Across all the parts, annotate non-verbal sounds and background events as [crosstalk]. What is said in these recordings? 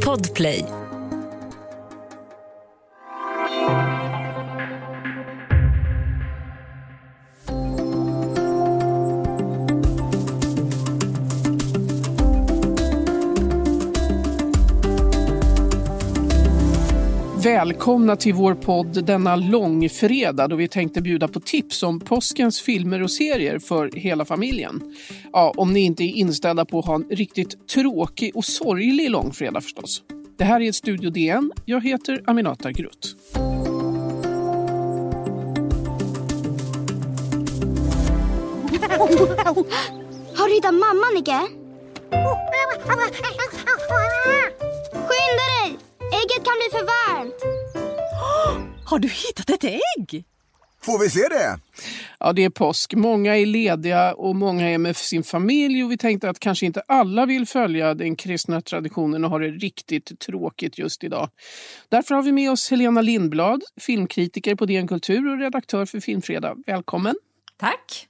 Podplay. Välkomna till vår podd denna långfredag då vi tänkte bjuda på tips om påskens filmer och serier för hela familjen. Ja, om ni inte är inställda på att ha en riktigt tråkig och sorglig långfredag förstås. Det här är Studio DN. Jag heter Aminata Grutt. Har du hittat mamma, Nicke? Ägget kan bli för varmt. [gasps] Har du hittat ett ägg? Får vi se det? Ja, det är påsk. Många är lediga och många är med sin familj och vi tänkte att kanske inte alla vill följa den kristna traditionen och ha det riktigt tråkigt just idag. Därför har vi med oss Helena Lindblad, filmkritiker på DN Kultur och redaktör för Filmfredag. Välkommen! Tack!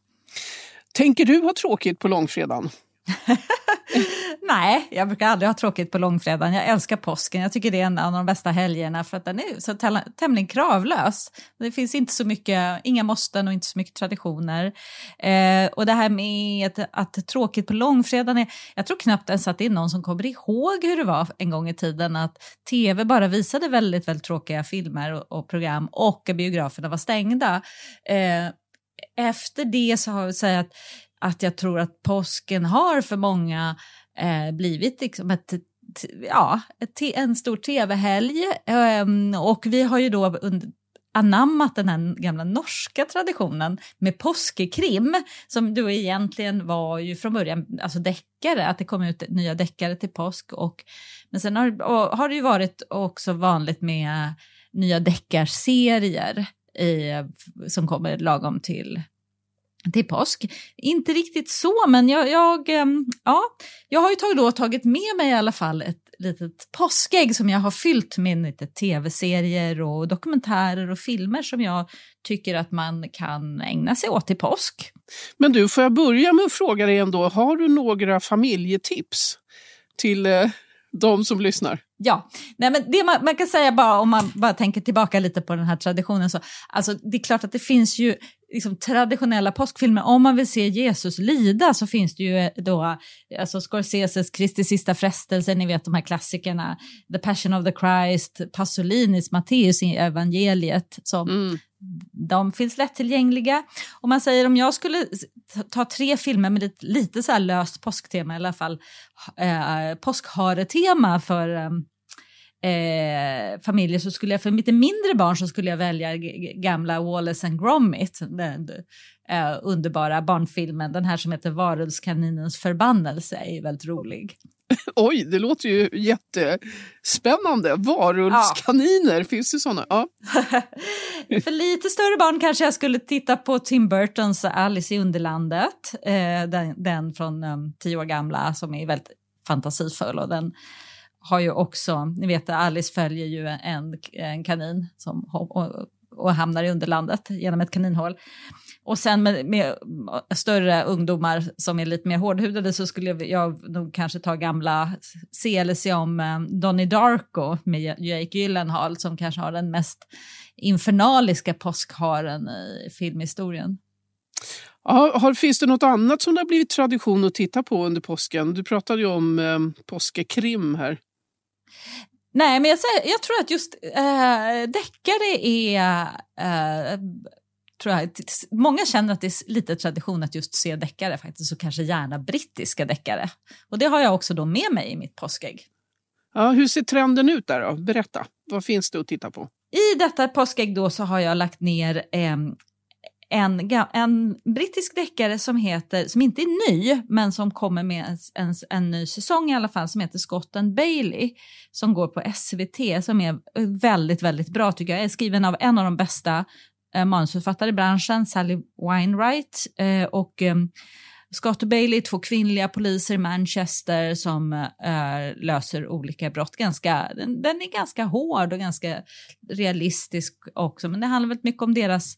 Tänker du ha tråkigt på långfredagen? [laughs] Nej, jag brukar aldrig ha tråkigt på långfredagen. Jag älskar påsken. Jag tycker det är en av de bästa helgerna för att den är så tämligen kravlös. Det finns inte så mycket, inga måsten och inte så mycket traditioner. Eh, och det här med att, att tråkigt på långfredagen är, jag tror knappt ens att det är någon som kommer ihåg hur det var en gång i tiden att tv bara visade väldigt, väldigt tråkiga filmer och, och program och biograferna var stängda. Eh, efter det så har jag säga att att jag tror att påsken har för många eh, blivit liksom ett ja, ett, en stor tv-helg. Ehm, och vi har ju då under, anammat den här gamla norska traditionen med påskekrim som då egentligen var ju från början alltså deckare, att det kom ut nya deckare till påsk. Och, men sen har, har det ju varit också vanligt med nya deckarserier i, som kommer lagom till till påsk. Inte riktigt så, men jag, jag, ehm, ja, jag har ju tagit, då tagit med mig i alla fall ett litet påskägg som jag har fyllt med lite tv-serier och dokumentärer och filmer som jag tycker att man kan ägna sig åt till påsk. Men du, får jag börja med att fråga dig ändå, har du några familjetips till eh, de som lyssnar? Ja, Nej, men det man, man, kan säga bara om man bara tänker tillbaka lite på den här traditionen så, alltså det är klart att det finns ju liksom, traditionella påskfilmer, om man vill se Jesus lida så finns det ju då alltså Scorseses Kristi sista frestelse, ni vet de här klassikerna, The Passion of the Christ, Pasolinis Matteus i evangeliet som mm. De finns lättillgängliga. Om man säger om jag skulle ta tre filmer med lite, lite så löst påsktema i alla fall, eh, påskharetema för eh, eh, familjer så skulle jag för lite mindre barn så skulle jag välja gamla Wallace and Gromit, den eh, underbara barnfilmen, den här som heter Varulvskaninens förbannelse är väldigt rolig. [laughs] Oj, det låter ju jättespännande. Varulvskaniner, ja. finns det sådana? Ja. [laughs] För lite större barn kanske jag skulle titta på Tim Burtons Alice i Underlandet, eh, den, den, från um, tio år gamla som är väldigt fantasifull och den har ju också, ni vet Alice följer ju en, en kanin som, och, och hamnar i underlandet genom ett kaninhål. Och sen med, med, större ungdomar som är lite mer hårdhudade så skulle jag, nog kanske ta gamla se eller se om eh, Donnie Darko med Jake Gyllenhaal som kanske har den mest infernaliska påskharen i filmhistorien. Ja, har, finns det något annat som det har blivit tradition att titta på under påsken? Du pratade ju om eh, påskekrim här. Nej, men jag, jag tror att just äh, deckare är... Äh, tror jag, många känner att det är lite tradition att just se deckare faktiskt, och kanske gärna brittiska deckare. Och det har jag också då med mig i mitt påskägg. Ja, hur ser trenden ut där då? Berätta, vad finns det att titta på? I detta påskägg då så har jag lagt ner eh, en, en brittisk deckare som heter, som inte är ny, men som kommer med en, en, en ny säsong i alla fall, som heter Scott and Bailey, som går på SVT, som är eh, väldigt, väldigt bra tycker jag. är skriven av en av de bästa eh, manusförfattare i branschen, Sally Winewright. eh, och eh, Scott och Bailey, två kvinnliga poliser i Manchester som äh, löser olika brott. Ganska, den, den, är ganska hård och ganska realistisk också, men det handlar väldigt mycket om deras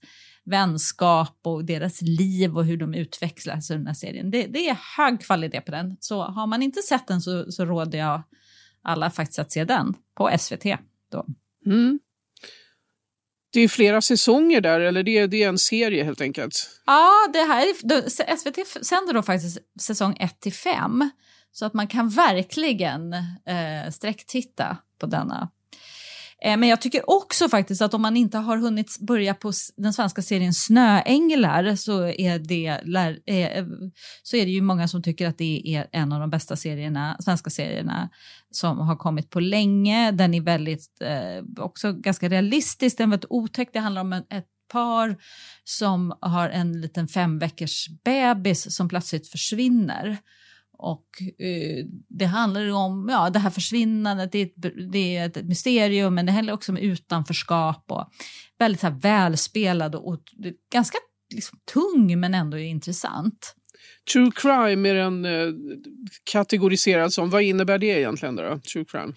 vänskap och deras liv och hur de utvecklas i den här serien. Det, det, är hög kvalitet på den. Så har man inte sett den så, så råder jag alla faktiskt att se den på SVT. Då. Mm. Det är flera säsonger där, eller det är, det är en serie helt enkelt? Ja, det här är, SVT sänder då faktiskt säsong 1 till 5. Så att man kan verkligen eh, sträcktitta på denna. Eh, men jag tycker också faktiskt att om man inte har hunnit börja på den svenska serien Snöänglar så är det, eh, eh, så är det ju många som tycker att det är en av de bästa serierna, svenska serierna som har kommit på länge. Den är väldigt, också ganska realistisk, den är väldigt otäck. Det handlar om ett par som har en liten fem veckors bebis som plötsligt försvinner. Och eh, det handlar om ja, det här försvinnandet, det är, ett, det är ett mysterium men det handlar också om utanförskap och väldigt så här, välspelad och, och ganska liksom, tung men ändå intressant. True crime är den eh, kategoriserad som. Vad innebär det egentligen? Då, true crime?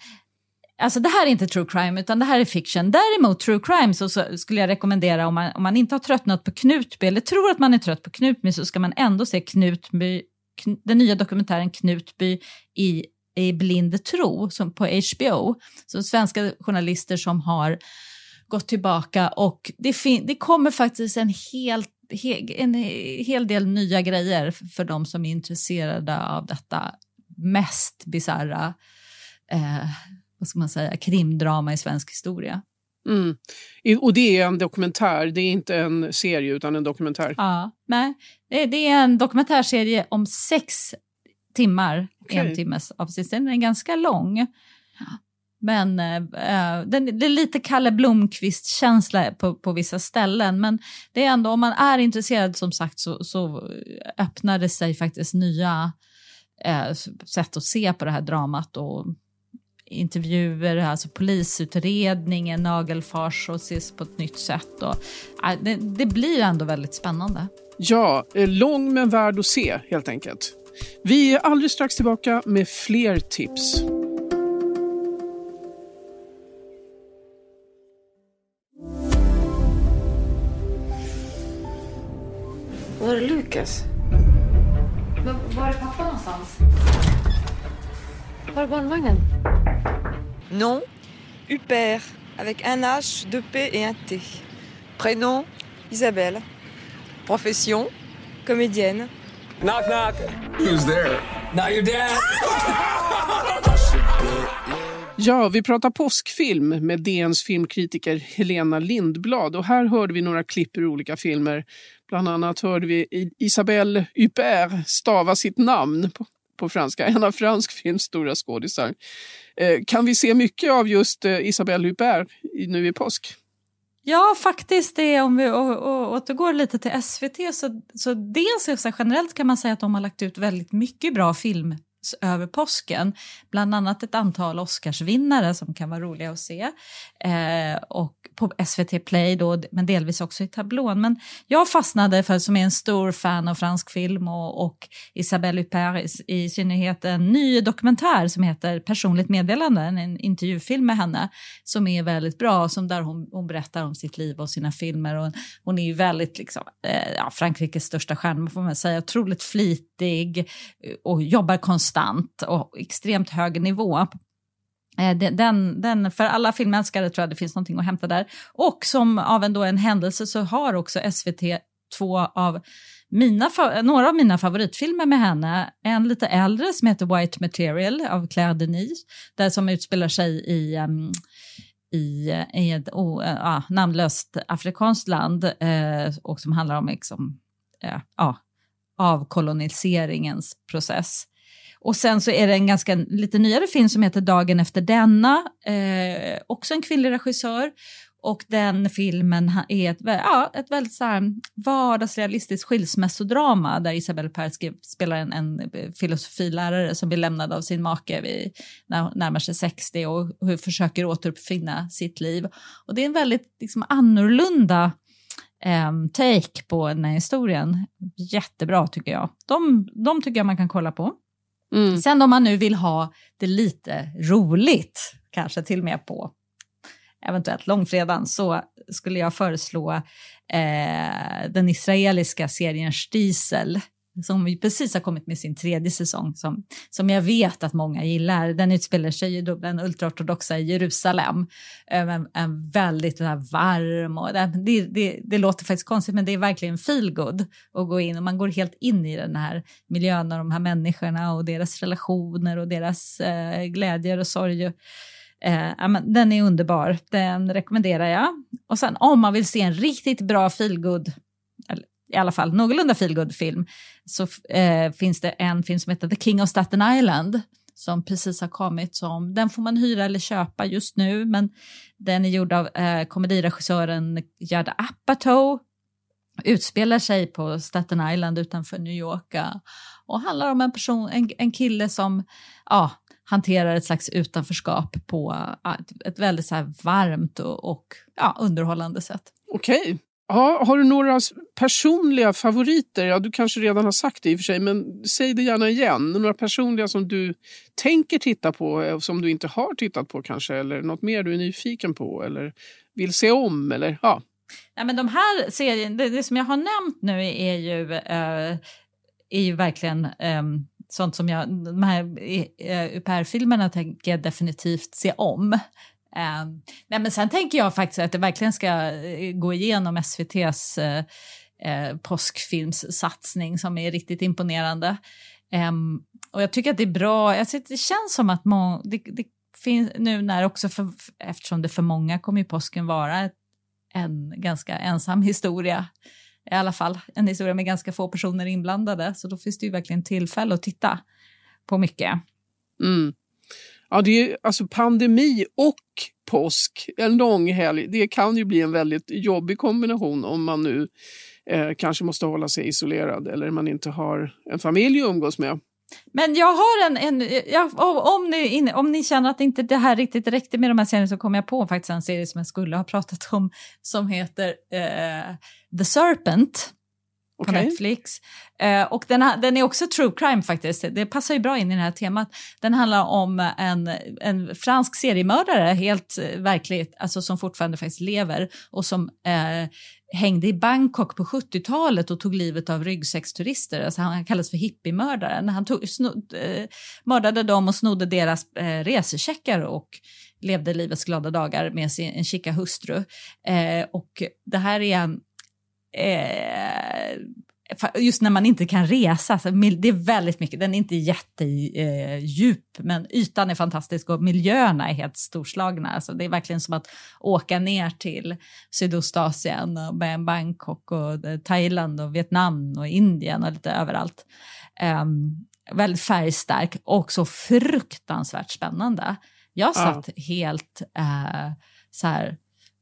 Alltså det här är inte true crime utan det här är fiction. Däremot true crime så, så skulle jag rekommendera om man, om man inte har tröttnat på Knutby eller tror att man är trött på Knutby så ska man ändå se Knutby den nya dokumentären Knutby i, i blind tro som på HBO. Så svenska journalister som har gått tillbaka och det, det kommer faktiskt en hel, en hel del nya grejer för de som är intresserade av detta mest bisarra eh, vad ska man säga, krimdrama i svensk historia. Mm. Och det är en dokumentär, det är inte en serie utan en dokumentär? Ja, nej. Det är en dokumentärserie om sex timmar, okay. en timmes avsnitt. Den är ganska lång. Men äh, den, det är lite Kalle Blomqvist-känsla på, på vissa ställen. Men det är ändå, om man är intresserad som sagt så, så öppnar det sig faktiskt nya äh, sätt att se på det här dramat. Och intervjuer, alltså polisutredningen, nagelfars och ses på ett nytt sätt. Och, äh, det, det blir ändå väldigt spännande. Ja, eh, lång men värd att se helt enkelt. Vi är alldeles strax tillbaka med fler tips. Var är Lukas? Var är pappa någonstans? Var är barnvagnen? Nom, Huper, avec un H, deux P et un T. Prénom, Isabelle. Profession, comédienne. Knock knock. Who's there? Now you're dead. Ja, vi pratar påskfilm med DNs filmkritiker Helena Lindblad och här hörde vi några klipp ur olika filmer. Bland annat hörde vi Isabelle Huppert stava sitt namn på, franska, en av fransk films stora skådisar. Eh, kan vi se mycket av just eh, Isabelle Huppert nu i påsk? Ja, faktiskt. Det, om vi återgår lite till SVT så, så dels så generellt kan man säga att de har lagt ut väldigt mycket bra film över påsken. Bland annat ett antal Oscarsvinnare som kan vara roliga att se. Eh, och på SVT Play då, men delvis också i tablån. Men jag fastnade för, som är en stor fan av fransk film och, och Isabelle Huppert i, i synnerhet en ny dokumentär som heter Personligt meddelande, en intervjufilm med henne som är väldigt bra, som där hon, hon berättar om sitt liv och sina filmer. Och hon är ju väldigt, liksom, eh, ja, Frankrikes största stjärna får man säga, otroligt flitig eh, och jobbar konstant och extremt hög nivå eh, den, den, för alla filmälskare tror jag det finns någonting att hämta där. Och som av en, då en händelse så har också SVT två av mina, några av mina favoritfilmer med henne. En lite äldre som heter White Material av Claire Denis, där som utspelar sig i, um, i, i ett oh, uh, namnlöst afrikanskt land uh, och som handlar om liksom, uh, avkoloniseringens process. Och sen så är det en ganska lite nyare film som heter Dagen efter denna, eh, också en kvinnlig regissör. Och den filmen är ett, ja, ett väldigt så här vardagsrealistiskt skilsmässodrama där Isabelle Pers spelar en, en eh, filosofilärare som blir lämnad av sin make vid, när närmar sig 60 och hur försöker återuppfinna sitt liv. Och det är en väldigt liksom, annorlunda um, take på den här historien. Jättebra tycker jag. De, de tycker jag man kan kolla på. Mm. Sen om man nu vill ha det lite roligt, kanske till och med på eventuellt långfredagen, så skulle jag föreslå eh, den israeliska serien Stiesel som ju precis har kommit med sin tredje säsong som, som jag vet att många gillar. Den utspelar sig i den ultraortodoxa Jerusalem. Ehm, en, en väldigt varm och äh, det, det, det, låter faktiskt konstigt men det är verkligen feelgood att gå in och man går helt in i den här miljön och de här människorna och deras relationer och deras eh, glädjer och sorg. Eh, den är underbar, den rekommenderar jag. Och sen om man vill se en riktigt bra feelgood i alla fall någorlunda feelgood-film så eh, finns det en film som heter The King of Staten Island som precis har kommit. Som, den får man hyra eller köpa just nu men den är gjord av eh, komediregissören Judd Apatow utspelar sig på Staten Island utanför New York eh, och handlar om en person, en, en kille som ja, hanterar ett slags utanförskap på eh, ett, ett väldigt så varmt och, och ja, underhållande sätt. Okej, Ja, har du några personliga favoriter? Ja, du kanske redan har sagt det i och för sig, men säg det gärna igen. Några personliga som du tänker titta på och som du inte har tittat på kanske, eller något mer du är nyfiken på eller vill se om eller ja. Nej, men de här serien, det, det som jag har nämnt nu är ju, uh, är ju verkligen um, sånt som jag, de här eh, UPR-filmerna tänker jag definitivt se om. Um, nej, men sen tänker jag faktiskt att det verkligen ska eh, gå igenom SVTs uh, eh, uh, eh, påskfilmssatsning som är riktigt imponerande. Um, och jag tycker att det är bra, alltså, det känns som att må, det, det finns nu när också, för, eftersom det för många kommer ju påsken vara en ganska ensam historia, i alla fall en historia med ganska få personer inblandade, så då finns det ju verkligen tillfälle att titta på mycket. Mm. Ja, det är alltså pandemi och påsk, en lång helg. Det kan ju bli en väldigt jobbig kombination om man nu eh, kanske måste hålla sig isolerad eller man inte har en familj att umgås med. Men jag har en, en jag, om, ni, om ni känner att inte det här riktigt räckte med de här serierna så kommer jag på faktiskt en serie som jag skulle ha pratat om som heter eh, The Serpent på okay. Netflix. Uh, och den, den, är också true crime faktiskt. Det passar ju bra in i det här temat. Den handlar om en, en fransk seriemördare, helt uh, verkligt, alltså som fortfarande faktiskt lever och som uh, hängde i Bangkok på 70-talet och tog livet av ryggsäcksturister. Alltså han kallas för hippiemördaren. Han tog, snod, eh, mördade dem och snodde deras eh, resecheckar och levde livets glada dagar med sin en chica hustru. Eh, och det här är en eh, just när man inte kan resa, så det är väldigt mycket, den är inte jättedjup eh, men ytan är fantastisk och miljöerna är helt storslagna. Alltså det är verkligen som att åka ner till Sydostasien, och Bangkok och eh, Thailand och Vietnam och Indien och lite överallt. Um, väldigt färgstark och så fruktansvärt spännande. Jag satt ja. helt uh, så här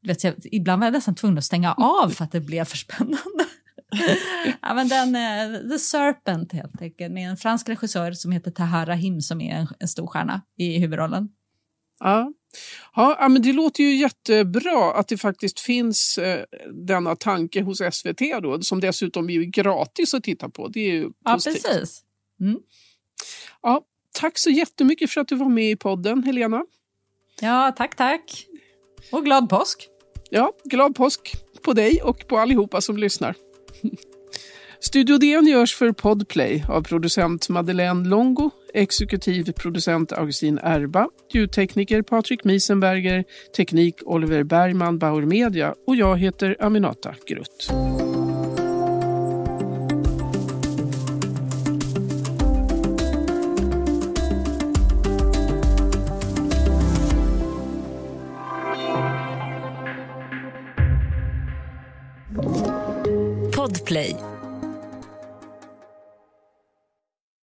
vet jag, ibland var jag nästan tvungen att stänga av för att det blev för spännande. [laughs] ja, men den, uh, The Serpent helt enkelt, med en fransk regissör som heter Tahar Rahim som är en, en stor stjärna i huvudrollen. Ja. Ja, men det låter ju jättebra att det faktiskt finns eh, denna tanke hos SVT då, som dessutom är gratis att titta på. Det är ju positivt. Ja, precis. Mm. Ja, tack så jättemycket för att du var med i podden, Helena. Ja, tack, tack. Och glad påsk! Ja, glad påsk på dig och på allihopa som lyssnar. [laughs] Studio DN görs för Podplay av producent Madeleine Longo, exekutiv producent Augustin Erba, ljudtekniker Patrik Miesenberger, teknik Oliver Bergman, Bauer Media och jag heter Aminata Grutt.